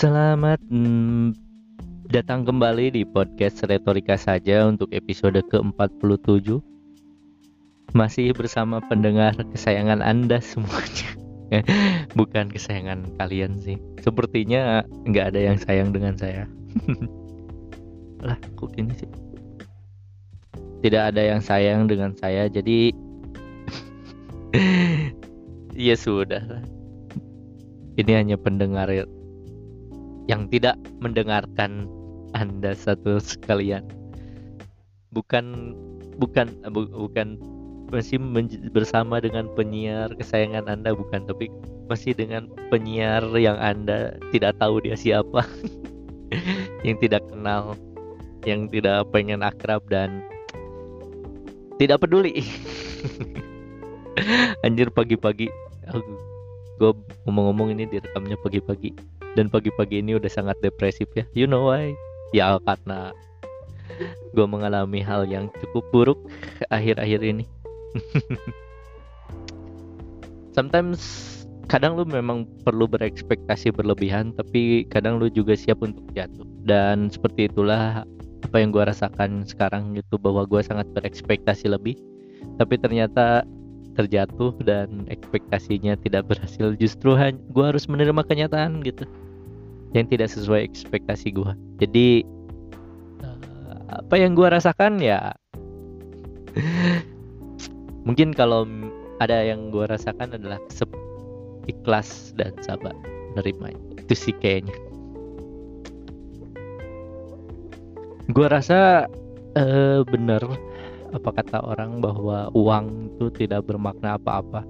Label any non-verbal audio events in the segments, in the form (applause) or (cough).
Selamat mm, datang kembali di podcast Retorika saja untuk episode ke-47 Masih bersama pendengar kesayangan Anda semuanya. (laughs) Bukan kesayangan kalian sih. Sepertinya nggak ada yang sayang dengan saya. (laughs) Lah kok gini sih? Tidak ada yang sayang dengan saya jadi (laughs) Ya sudah ini hanya pendengar yang tidak mendengarkan Anda satu sekalian. Bukan bukan bu, bukan masih bersama dengan penyiar kesayangan Anda bukan tapi masih dengan penyiar yang Anda tidak tahu dia siapa. (laughs) yang tidak kenal, yang tidak pengen akrab dan tidak peduli. (laughs) Anjir pagi-pagi gue ngomong-ngomong ini direkamnya pagi-pagi dan pagi-pagi ini udah sangat depresif ya. You know why? Ya karena gue mengalami hal yang cukup buruk akhir-akhir ini. (laughs) Sometimes kadang lu memang perlu berekspektasi berlebihan tapi kadang lu juga siap untuk jatuh. Dan seperti itulah apa yang gue rasakan sekarang itu bahwa gue sangat berekspektasi lebih. Tapi ternyata terjatuh dan ekspektasinya tidak berhasil justru gue harus menerima kenyataan gitu. Yang tidak sesuai ekspektasi gue jadi uh, apa yang gue rasakan ya (laughs) mungkin kalau ada yang gue rasakan adalah ikhlas dan sabar menerima itu sih kayaknya. Gue rasa uh, bener apa kata orang bahwa uang itu tidak bermakna apa-apa?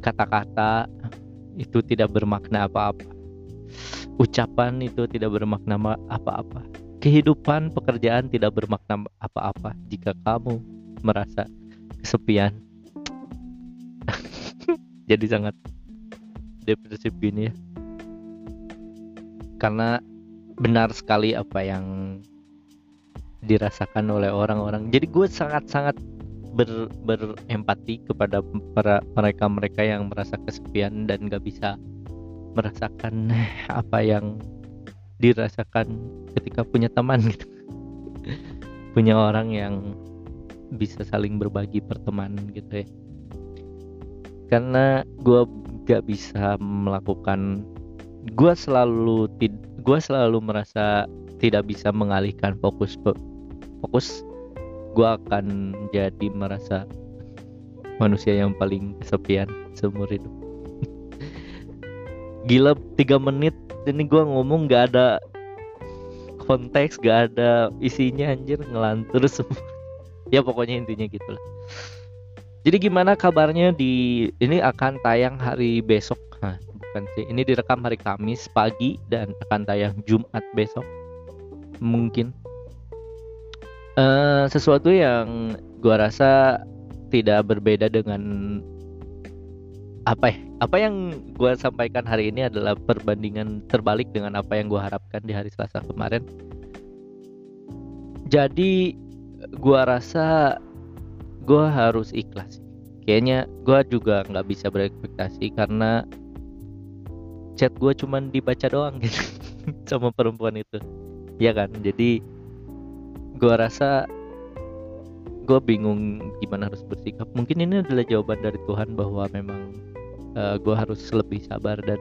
Kata-kata itu tidak bermakna apa-apa. Ucapan itu tidak bermakna apa-apa. Kehidupan pekerjaan tidak bermakna apa-apa. Jika kamu merasa kesepian (laughs) jadi sangat depresif gini ya. Karena benar sekali apa yang dirasakan oleh orang-orang. Jadi gue sangat-sangat ber, berempati kepada para mereka mereka yang merasa kesepian dan gak bisa merasakan (laughs) apa yang dirasakan ketika punya teman gitu. (laughs) punya orang yang bisa saling berbagi pertemanan gitu ya. Karena gue gak bisa melakukan gue selalu gue selalu merasa tidak bisa mengalihkan fokus fokus gue akan jadi merasa manusia yang paling kesepian seumur hidup. (laughs) Gila tiga menit ini gue ngomong gak ada konteks gak ada isinya anjir ngelantur semua. (laughs) Ya pokoknya intinya gitu lah jadi gimana kabarnya di ini akan tayang hari besok. Nah, bukan sih ini direkam hari Kamis pagi dan akan tayang Jumat besok. Mungkin uh, sesuatu yang gua rasa tidak berbeda dengan apa ya? Apa yang gua sampaikan hari ini adalah perbandingan terbalik dengan apa yang gua harapkan di hari Selasa kemarin. Jadi gua rasa gua harus ikhlas. Kayaknya gua juga nggak bisa berekspektasi karena chat gue cuman dibaca doang gitu (laughs) sama perempuan itu. Ya kan? Jadi gue rasa gue bingung gimana harus bersikap. Mungkin ini adalah jawaban dari Tuhan bahwa memang uh, eh, gue harus lebih sabar dan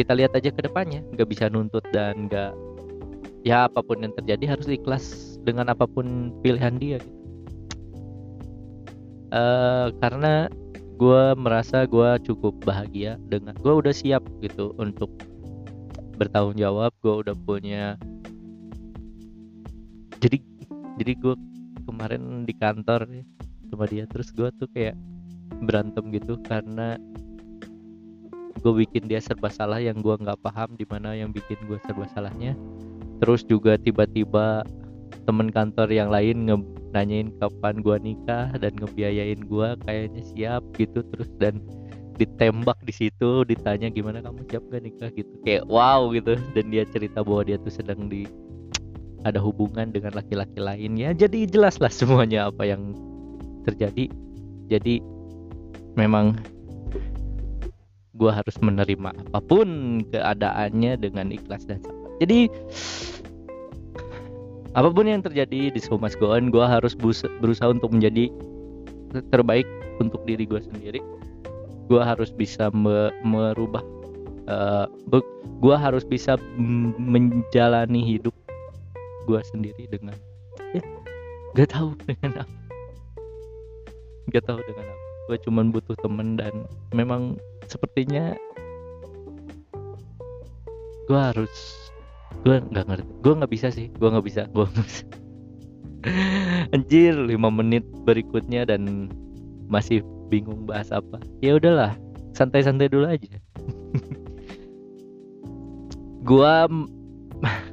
kita lihat aja ke depannya. Nggak bisa nuntut dan nggak ya apa pun yang terjadi harus ikhlas dengan apa pun pilihan dia uh, karena gue merasa gue cukup bahagia dengan gue udah siap gitu untuk bertanggung jawab gue udah punya jadi jadi gue kemarin di kantor sama dia terus gue tuh kayak berantem gitu karena gue bikin dia serba salah yang gue nggak paham di mana yang bikin gue serba salahnya. Terus juga tiba-tiba temen kantor yang lain nge nanyain kapan gue nikah dan ngebiayain gue kayaknya siap gitu terus dan ditembak di situ ditanya gimana kamu siap gak nikah? gitu. Kayak wow gitu. Dan dia cerita bahwa dia tuh sedang di ada hubungan dengan laki-laki lain ya. Jadi jelaslah semuanya apa yang terjadi. Jadi memang gue harus menerima apa pun keadaannya dengan ikhlas dan sabar. Jadi apa pun yang terjadi di show must go gue harus berusaha untuk menjadi terbaik untuk diri gue sendiri. Gue harus bisa me merubah uh, gue harus bisa menjalani hidup gue sendiri dengan ya gak (laughs) tahu dengan apa. Gak tahu dengan apa. Gue cuman butuh temen dan memang sepertinya gue harus gue nggak ngerti gue nggak bisa sih gue nggak bisa gue nggak bisa. (laughs) Anjir 5 menit berikutnya dan masih bingung bahas apa. Ya udahlah santai-santai dulu aja. (laughs) Gue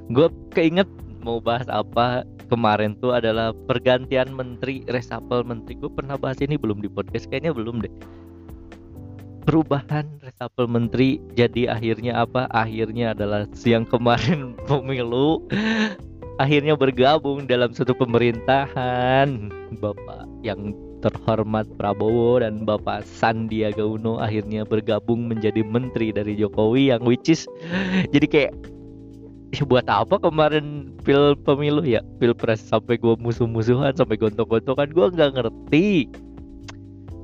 gue keinget mau bahas apa kemarin tuh adalah pergantian menteri reshuffle menteri gue pernah bahas ini belum di podcast? Kayaknya belum deh. Perubahan reshuffle menteri jadi akhirnya apa? Akhirnya adalah siang kemarin (laughs) pemilu. Akhirnya bergabung dalam satu pemerintahan. Bapak yang terhormat Prabowo dan Bapak Sandiaga Uno akhirnya bergabung menjadi menteri dari Jokowi yang which is jadi kayak ya buat apa kemarin pil pemilu ya? Pilpres sampai gue musuh-musuhan sampai gontok-gontokan gue nggak ngerti.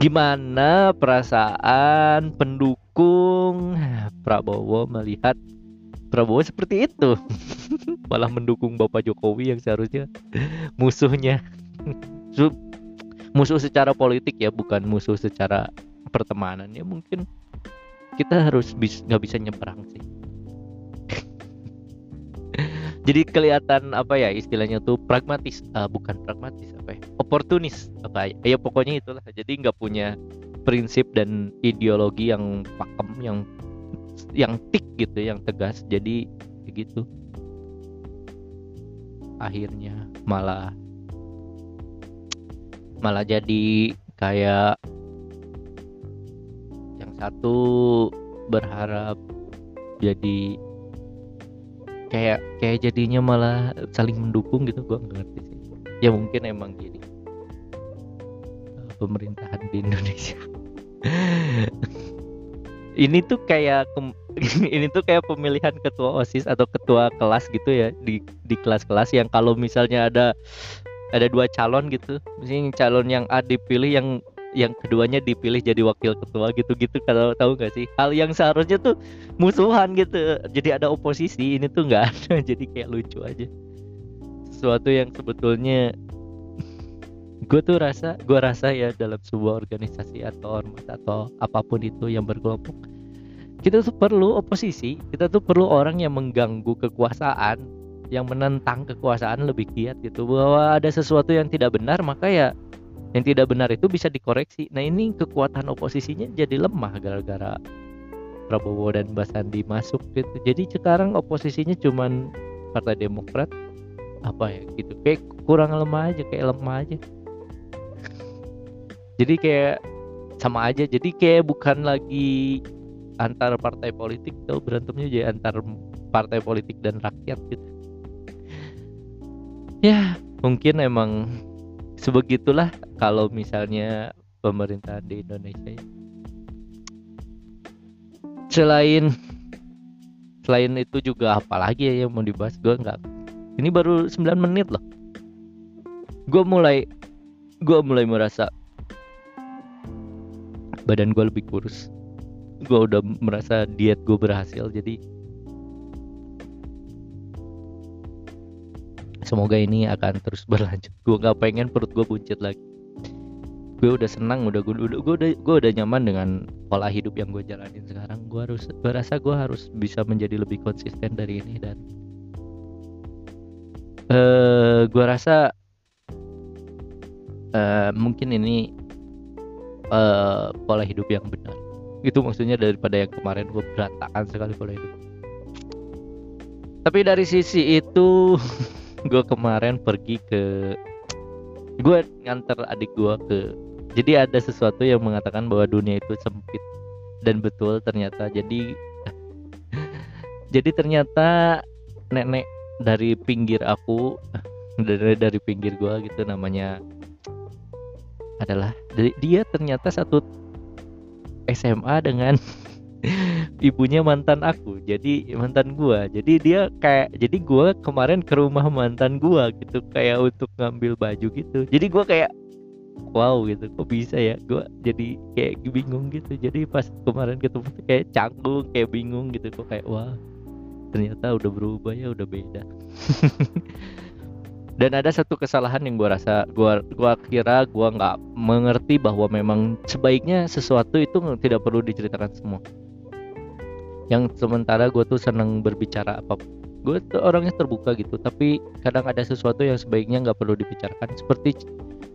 Gimana perasaan pendukung Prabowo melihat Prabowo seperti itu? (laughs) Malah mendukung Bapak Jokowi yang seharusnya musuhnya. (laughs) Musuh secara politik ya bukan musuh secara pertemanan ya mungkin. Kita harus bis nggak bisa nyebrang sih jadi kelihatan apa ya istilahnya tuh pragmatis uh, bukan pragmatis apa ya? Oportunis apa ya, ya pokoknya itulah. Jadi nggak punya prinsip dan ideologi yang pakem yang yang tik gitu yang tegas. Jadi begitu. Akhirnya malah malah jadi kayak yang satu berharap jadi kayak kayak jadinya malah saling mendukung gitu gue nggak ngerti sih. Ya mungkin emang gini. Eh, pemerintahan di Indonesia. (laughs) Ini tuh kayak (laughs) ini tuh kayak pemilihan ketua osis atau ketua kelas gitu ya di di kelas-kelas yang kalau misalnya ada ada dua calon gitu. Misalnya calon yang A dipilih yang yang keduanya dipilih jadi wakil ketua gitu-gitu kalau tahu nggak sih? Hal yang seharusnya tuh musuhan gitu. Jadi ada oposisi ini tuh nggak ada. (laughs) Jadi kayak lucu aja. Sesuatu yang sebetulnya (laughs) gue tuh rasa gue rasa ya dalam sebuah organisasi atau ormas atau apa pun itu yang berkelompok kita tuh perlu oposisi. Kita tuh perlu orang yang mengganggu kekuasaan yang menentang kekuasaan lebih giat gitu. Bahwa ada sesuatu yang tidak benar maka ya yang tidak benar itu bisa dikoreksi. Nah ini kekuatan oposisinya jadi lemah gara-gara Prabowo dan Mbak Sandi masuk gitu. Jadi sekarang oposisinya cuman Partai Demokrat apa ya gitu. Kayak kurang lemah aja, kayak lemah aja. jadi kayak sama aja. Jadi kayak bukan lagi antar partai politik tuh berantemnya jadi antar partai politik dan rakyat gitu. Ya, mungkin emang sebegitulah kalau misalnya pemerintahan di Indonesia ya. selain selain itu juga apalagi ya yang mau dibahas? Gue nggak ini baru 9 menit loh. Gue mulai gue mulai merasa badan gue lebih kurus. Gue udah merasa diet gue berhasil jadi semoga ini akan terus (laughs) berlanjut. Gue nggak pengen perut gue buncit lagi gue udah senang udah gue udah gue udah gue udah nyaman dengan pola hidup yang gue jalanin sekarang. Gue harus gue rasa gue harus bisa menjadi lebih konsisten dari ini dan uh, gue rasa uh, mungkin ini uh, pola hidup yang benar. Itu maksudnya daripada yang kemarin gue berantakan sekali pola hidup. Tapi dari sisi itu (laughs) gue kemarin pergi ke gue nganter adik gue ke jadi ada sesuatu yang mengatakan bahwa dunia itu sempit dan betul ternyata. Jadi (laughs) jadi ternyata nenek dari pinggir aku (laughs) dari dari pinggir gue gitu namanya adalah dia ternyata satu SMA dengan (laughs) ibunya mantan aku jadi mantan gua. Jadi dia kayak jadi gua kemarin ke rumah mantan gua gitu kayak untuk ngambil baju gitu. Jadi gua kayak wow gitu kok bisa ya? Gua jadi kayak bingung gitu. Jadi pas kemarin ketemu kayak canggung kayak bingung gitu. Kok kayak wah ternyata udah berubah ya udah beda. (laughs) Dan ada satu kesalahan yang gua rasa gua gua kira gua nggak mengerti bahwa memang sebaiknya sesuatu itu tidak perlu diceritakan semua. Yang sementara gue tuh seneng berbicara apa gue tuh orangnya terbuka gitu. Tapi kadang ada sesuatu yang sebaiknya nggak perlu dibicarakan. Seperti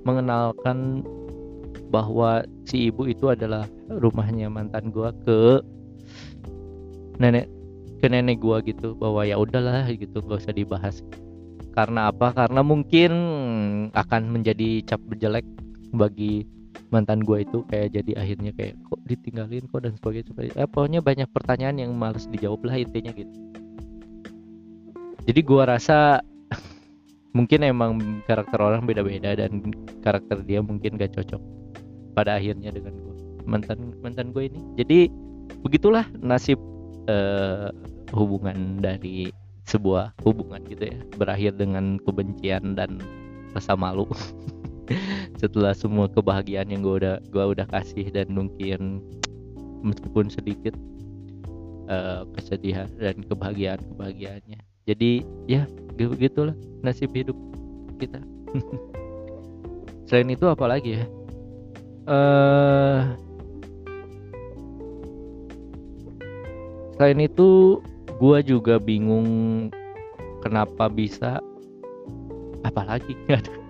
mengenalkan bahwa si ibu itu adalah rumahnya mantan gue ke nenek ke nenek gue gitu. Bahwa ya udahlah gitu gak usah dibahas. Karena apa? Karena mungkin akan menjadi cap jelek bagi mantan gue itu. Kayak jadi akhirnya kayak kok ditinggalin? Kok? dan sebagainya. Eh, pokoknya banyak pertanyaan yang males dijawab lah intinya gitu. Jadi gue rasa mungkin emang karakter orang beda-beda dan karakter dia mungkin gak cocok pada akhirnya dengan gue mantan mantan gue ini. Jadi begitulah nasib uh, hubungan dari sebuah hubungan gitu ya. Berakhir dengan kebencian dan rasa malu. (laughs) Setelah semua kebahagiaan yang gue udah gue udah kasih dan mungkin meskipun sedikit uh, kesedihan dan kebahagiaan kebahagiaannya jadi ya begitulah nasib hidup kita. (laughs) Selain itu apa lagi ya? Uh, selain itu gue juga bingung kenapa bisa (laughs) nggak ada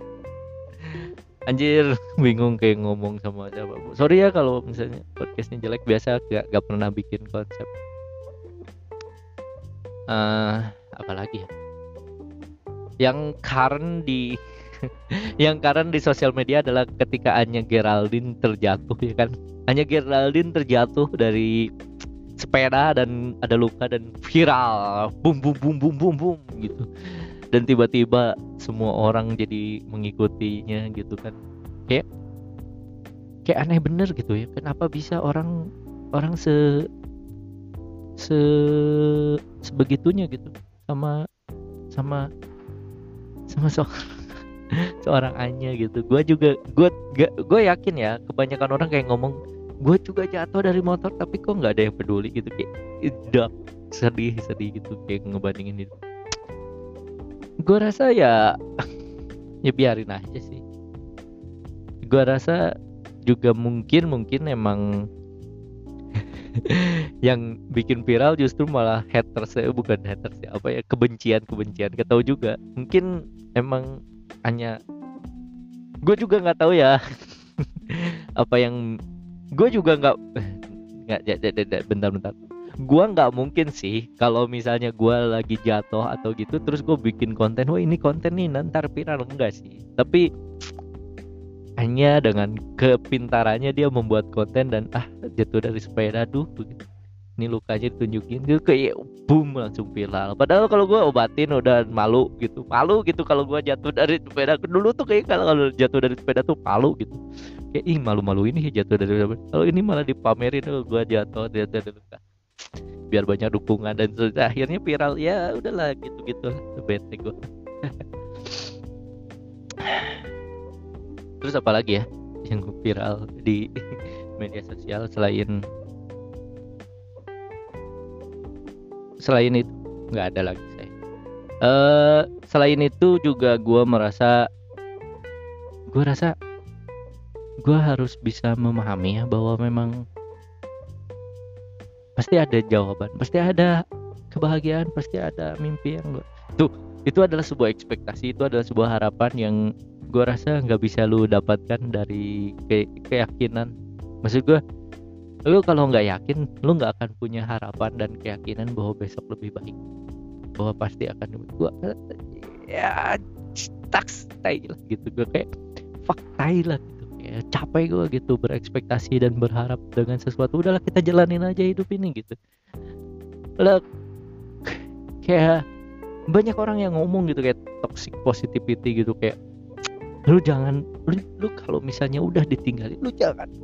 anjir (laughs) bingung kayak ngomong sama siapa. Sorry ya kalau misalnya podcastnya jelek biasa gak, gak pernah bikin konsep. Uh, apalagi ya? Yang karen di (laughs) yang karen di sosial media adalah ketika Anya Geraldine terjatuh ya kan? Anya Geraldine terjatuh dari sepeda dan ada luka dan viral. Bum bum bum bum bum bum gitu. Dan tiba-tiba semua orang jadi mengikutinya gitu kan. Kayak kayak aneh bener gitu ya. Kenapa bisa orang orang se se sebegitunya gitu sama sama sama so (laughs) seorang Anya gitu. Gue juga gue gue yakin ya kebanyakan orang kayak ngomong gue juga jatuh dari motor tapi kok nggak ada yang peduli? gitu. Kayak udah sedih sedih gitu kayak ngebandingin itu gue rasa ya (laughs) ya biarin aja sih. Gue rasa juga mungkin mungkin emang (laughs) yang bikin viral justru malah haters ya bukan haters ya apa ya kebencian kebencian gak tahu juga. Mungkin emang hanya gue juga nggak tahu ya. (laughs) Apa yang gue juga (sighs) nggak nggak bentar bentar. Gua nggak mungkin sih kalau misalnya gua lagi jatuh atau gitu terus gue bikin konten wah ini konten nih nanti viral. Enggak sih. Tapi hanya dengan kepintarannya dia membuat konten dan ah jatuh dari sepeda begitu. Ini lukanya ditunjukin gitu kayak boom langsung viral. Padahal kalau gue obatin udah malu gitu malu gitu kalau gue jatuh dari sepeda. Dulu tuh kayak kalau jatuh dari sepeda tuh malu gitu. Kayak ih malu-malu ini jatuh dari sepeda. Kalau ini malah dipamerin oh, gue jatuh dari luka biar banyak dukungan dan akhirnya viral. Ya udahlah gitu gitu bete gue (laughs) terus apa lagi ya yang viral di (laughs) media sosial selain selain itu? Nggak ada lagi saya. Uh, selain itu juga gue merasa gue rasa gue harus bisa memahami ya bahwa memang pasti ada jawaban pasti ada kebahagiaan pasti ada mimpi yang tuh itu adalah sebuah ekspektasi itu adalah sebuah harapan yang gue rasa nggak bisa lu dapatkan dari ke keyakinan. Maksud gue lu kalau nggak yakin lu nggak akan punya harapan dan keyakinan bahwa besok lebih baik. Bahwa pasti akan gue ya tak stay lah gitu. Gue kayak fuck lah ya capek gue gitu berekspektasi dan berharap dengan sesuatu. Udahlah kita jalanin aja hidup ini gitu. Lah kayak banyak orang yang ngomong gitu kayak toxic positivity gitu kayak lu jangan lu, lu kalau misalnya udah ditinggalin lu jangan. (laughs)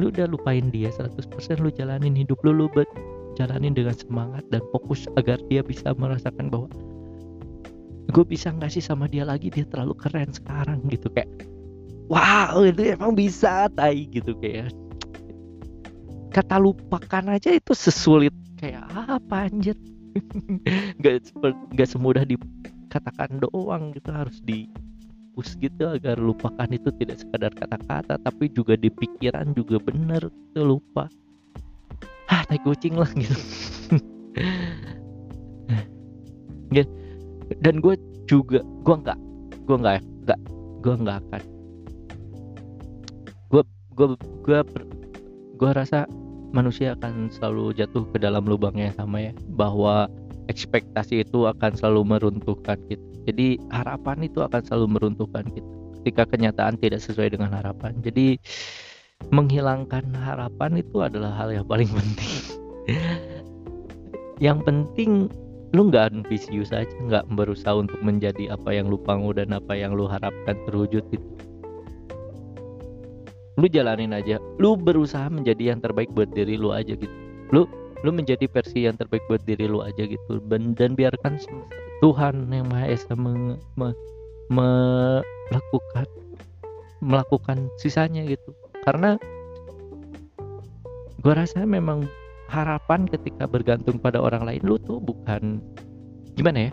Lu udah lupain dia 100% lu jalanin hidup lu lu ber- jalanin dengan semangat dan fokus agar dia bisa merasakan bahwa gue bisa nggak sih sama dia lagi? Dia terlalu keren sekarang gitu kayak wow itu emang bisa tai gitu kayak. Kata lupakan aja itu sesulit kayak apa anjir? (laughs) Nggak nggak semudah dikatakan doang gitu harus di push gitu agar lupakan itu tidak sekadar kata-kata tapi juga di pikiran juga bener gitu lupa. Ah tai kucing lah gitu. Ya, (laughs) dan gue juga gue nggak gue nggak nggak gue nggak akan. Gue gue gue gue rasa manusia akan selalu jatuh ke dalam lubang yang sama ya bahwa ekspektasi itu akan selalu meruntuhkan kita. Jadi harapan itu akan selalu meruntuhkan kita ketika kenyataan tidak sesuai dengan harapan. Jadi menghilangkan harapan itu adalah hal yang paling (laughs) penting. Yang penting lu nggak ambisius aja nggak berusaha untuk menjadi apa yang lu pangu dan apa yang lu harapkan terwujud itu. Lu jalanin aja. Lu berusaha menjadi yang terbaik buat diri lu aja gitu. Lu lu menjadi versi yang terbaik buat diri lu aja gitu. Dan, biarkan Tuhan yang Maha Esa me, me, melakukan melakukan sisanya gitu. Karena gue rasa memang harapan ketika bergantung pada orang lain lu tuh bukan gimana ya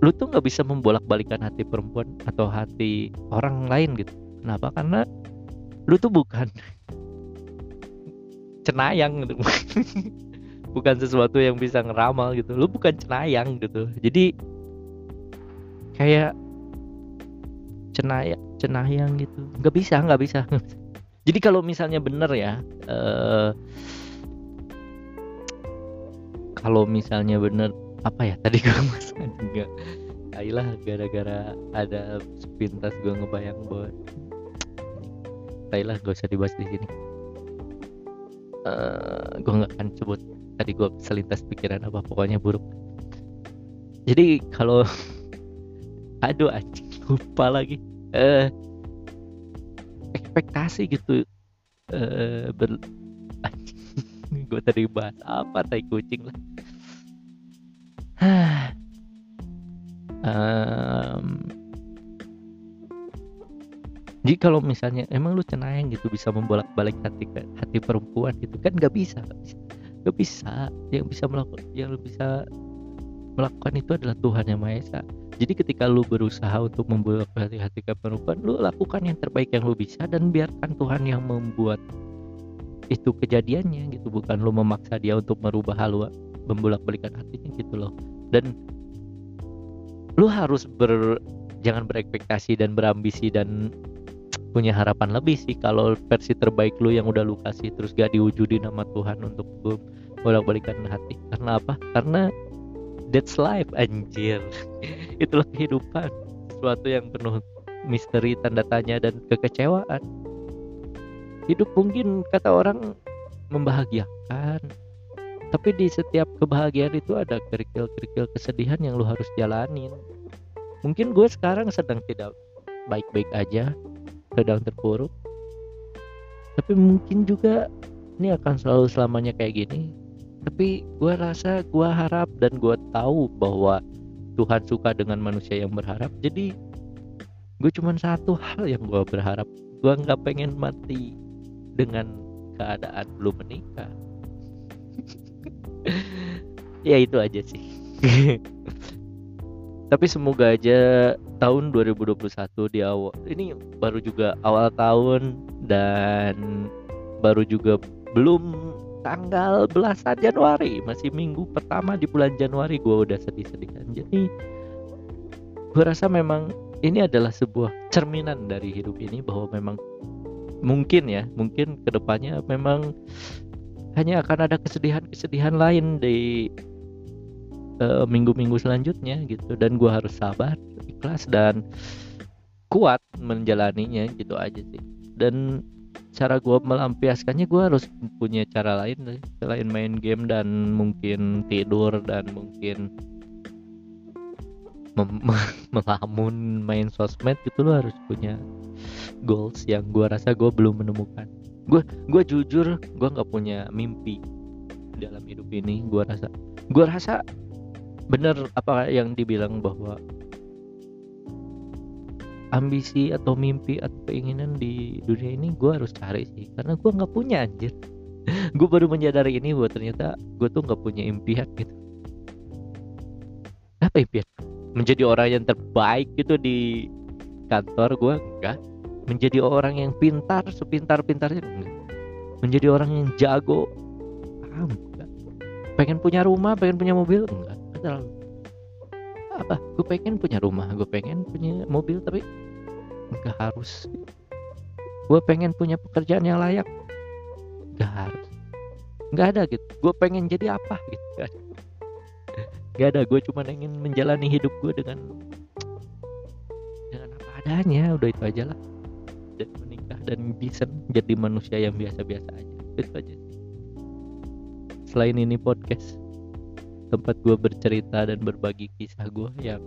lu tuh nggak bisa membolak-balikan hati perempuan atau hati orang lain gitu. Kenapa? Karena lu tuh bukan (laughs) cenayang gitu (laughs) bukan sesuatu yang bisa ngeramal gitu. Lu bukan cenayang gitu. Jadi kayak cenayang cenayang gitu. Nggak bisa nggak bisa. (laughs) Jadi kalau misalnya bener ya uh, kalau misalnya bener apa ya? Tadi gue (laughs) masuk juga. Ayolah gara-gara ada sepintas gue ngebayang bahwa Ayolah gak usah dibahas di sini. Uh, gue nggak akan sebut tadi gue selintas pikiran apa pokoknya buruk. Jadi kalau (laughs) aduh anjing lupa lagi. Eh uh, ekspektasi gitu eh uh, ber (laughs) gue tadi bahas apa tai kucing lah. (sighs) Um, jadi kalau misalnya emang lu cenayang gitu bisa membolak balik hati hati perempuan gitu kan nggak bisa nggak bisa gak bisa. Yang bisa melakukan yang bisa melakukan itu adalah Tuhan yang Maha Esa. Jadi ketika lu berusaha untuk membuat hati-hati ke perempuan lu lakukan yang terbaik yang lu bisa dan biarkan Tuhan yang membuat itu kejadiannya gitu. Bukan lu memaksa dia untuk merubah halu membolak balikan hatinya gitu loh. Dan lu harus ber jangan berekspektasi dan berambisi dan punya harapan lebih sih kalau versi terbaik lu yang udah lu kasih terus gak diwujudin sama Tuhan untuk bolak balikan hati. Karena apa? Karena that's life anjir. (laughs) Itulah kehidupan. Sesuatu yang penuh misteri tanda tanya dan kekecewaan. Hidup mungkin kata orang membahagiakan. Tapi di setiap kebahagiaan itu ada kerikil-kerikil kesedihan yang lu harus jalanin. Mungkin gue sekarang sedang tidak baik-baik aja sedang terpuruk tapi mungkin juga ini akan selalu selamanya kayak gini. Tapi gue rasa gue harap dan gue tahu bahwa Tuhan suka dengan manusia yang berharap. Jadi gue cuma satu hal yang gue berharap. Gue nggak pengen mati dengan keadaan belum menikah. (laughs) Ya itu aja sih. (laughs) Tapi semoga aja tahun 2021 di awal ini baru juga awal tahun dan baru juga belum tanggal belasan Januari masih minggu pertama di bulan Januari gue udah sedih-sedih kan jadi gue rasa memang ini adalah sebuah cerminan dari hidup ini bahwa memang mungkin ya mungkin ke depannya memang hanya akan ada kesedihan-kesedihan lain di Eh, minggu-minggu uh, selanjutnya gitu. Dan gue harus sabar ikhlas dan kuat menjalaninya gitu aja sih. Dan cara gue melampiaskannya gue harus punya cara lain selain main game dan mungkin tidur dan mungkin (laughs) melamun main sosmed gitu lo harus punya goals yang gue rasa gue belum menemukan. Gue gue jujur gue nggak punya mimpi dalam hidup ini gue rasa gue rasa bener apa yang dibilang bahwa ambisi atau mimpi atau keinginan di dunia ini gue harus cari sih. Karena gue nggak punya anjir. (laughs) Gue baru menyadari ini bahwa ternyata gue tuh nggak punya impian gitu. Apa impian? Menjadi orang yang terbaik gitu di kantor gue enggak menjadi orang yang pintar sepintar pintarnya enggak menjadi orang yang jago? Ah, enggak pengen punya rumah pengen punya mobil? Enggak terlalu apa? Gue pengen punya rumah gue pengen punya mobil tapi nggak harus. Gue pengen punya pekerjaan yang layak. Nggak harus. Nggak ada gitu. Gue pengen jadi apa gitu ada (laughs) nggak ada. Gue cuma ingin menjalani hidup gue dengan dengan apa adanya. Udah itu aja lah. Dan menikah dan bisa jadi manusia yang biasa-biasa aja. Itu aja selain ini podcast tempat gue bercerita dan berbagi kisah gue yang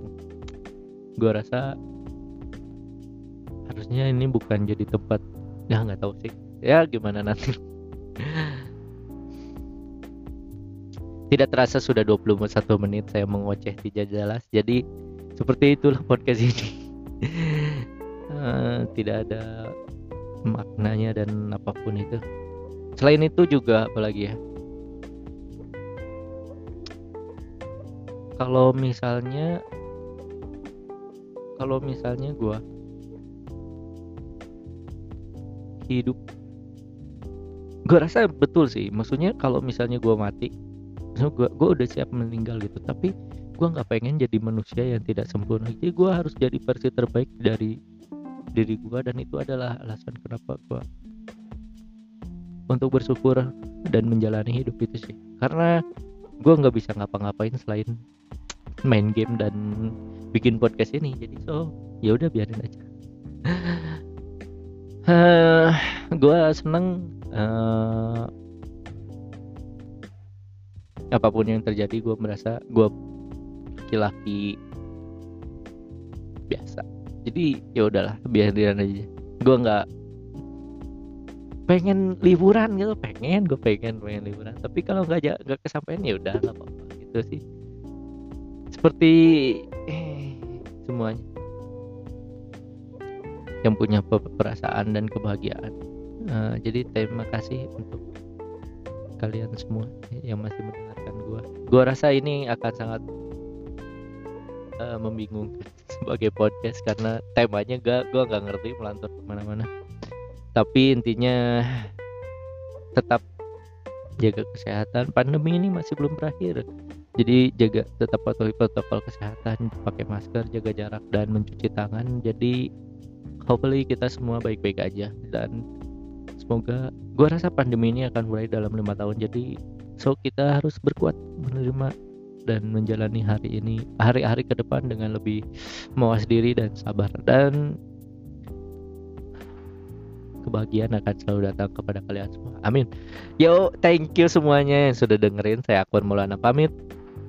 gue rasa harusnya ini bukan jadi tempat. Ya nggak tahu sih. Ya gimana nanti? (laughs) Tidak terasa sudah 21 menit saya mengoceh tidak jelas jadi seperti itulah podcast ini. Uh, (laughs) tidak ada maknanya dan apa pun itu. Selain itu juga apalagi ya kalau misalnya kalau misalnya gue hidup gue rasa betul sih. Maksudnya kalau misalnya gue mati gue gue udah siap meninggal gitu tapi gue nggak pengen jadi manusia yang tidak sempurna. Jadi gue harus jadi versi terbaik dari diri gue dan itu adalah alasan kenapa gue untuk bersyukur dan menjalani hidup itu sih. Karena gue nggak bisa ngapa-ngapain selain main game dan bikin podcast ini. Jadi so ya udah biarin aja. (laughs) Uh, gue seneng uh, apa pun yang terjadi gue merasa gue laki-laki biasa. Jadi ya udahlah biarin aja. Gue nggak pengen liburan gitu. Pengen gue pengen pengen liburan. Tapi kalau nggak nggak kesampaian ya udah apa apa gitu sih seperti eh, semuanya. Yang punya perasaan dan kebahagiaan. Uh, jadi terima kasih untuk kalian semua yang masih mendengarkan gua. Gua rasa ini akan sangat uh, membingungkan (laughs) sebagai podcast karena temanya gak gua nggak ngerti melantur ke mana-mana. Tapi intinya tetap jaga kesehatan. Pandemi ini masih belum berakhir jadi jaga tetap patuhi protokol kesehatan pakai masker jaga jarak dan mencuci tangan jadi hopefully kita semua baik-baik aja dan semoga gua rasa pandemi ini akan mulai dalam lima tahun jadi so kita harus berkuat menerima dan menjalani hari ini hari-hari ke depan dengan lebih mawas diri dan sabar dan kebahagiaan akan selalu datang kepada kalian semua. Amin. Yo, thank you semuanya yang sudah dengerin. Saya Akbar Maulana pamit.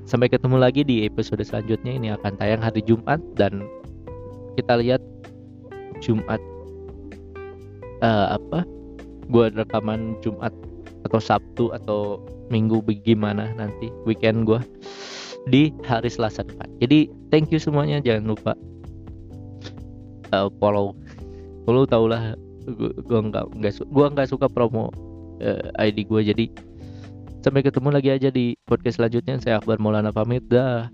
Sampai ketemu lagi di episode selanjutnya. Ini akan tayang hari Jumat dan kita lihat Jumat uh, apa? Gua rekaman Jumat atau Sabtu atau Minggu bagaimana nanti weekend gua di hari Selasa depan. Jadi thank you semuanya. Jangan lupa uh, follow. Follow taulah gua nggak nggak gua nggak suka promo uh, eh, ID gue jadi sampai ketemu lagi aja di podcast selanjutnya. Saya Akbar Maulana pamit. Dah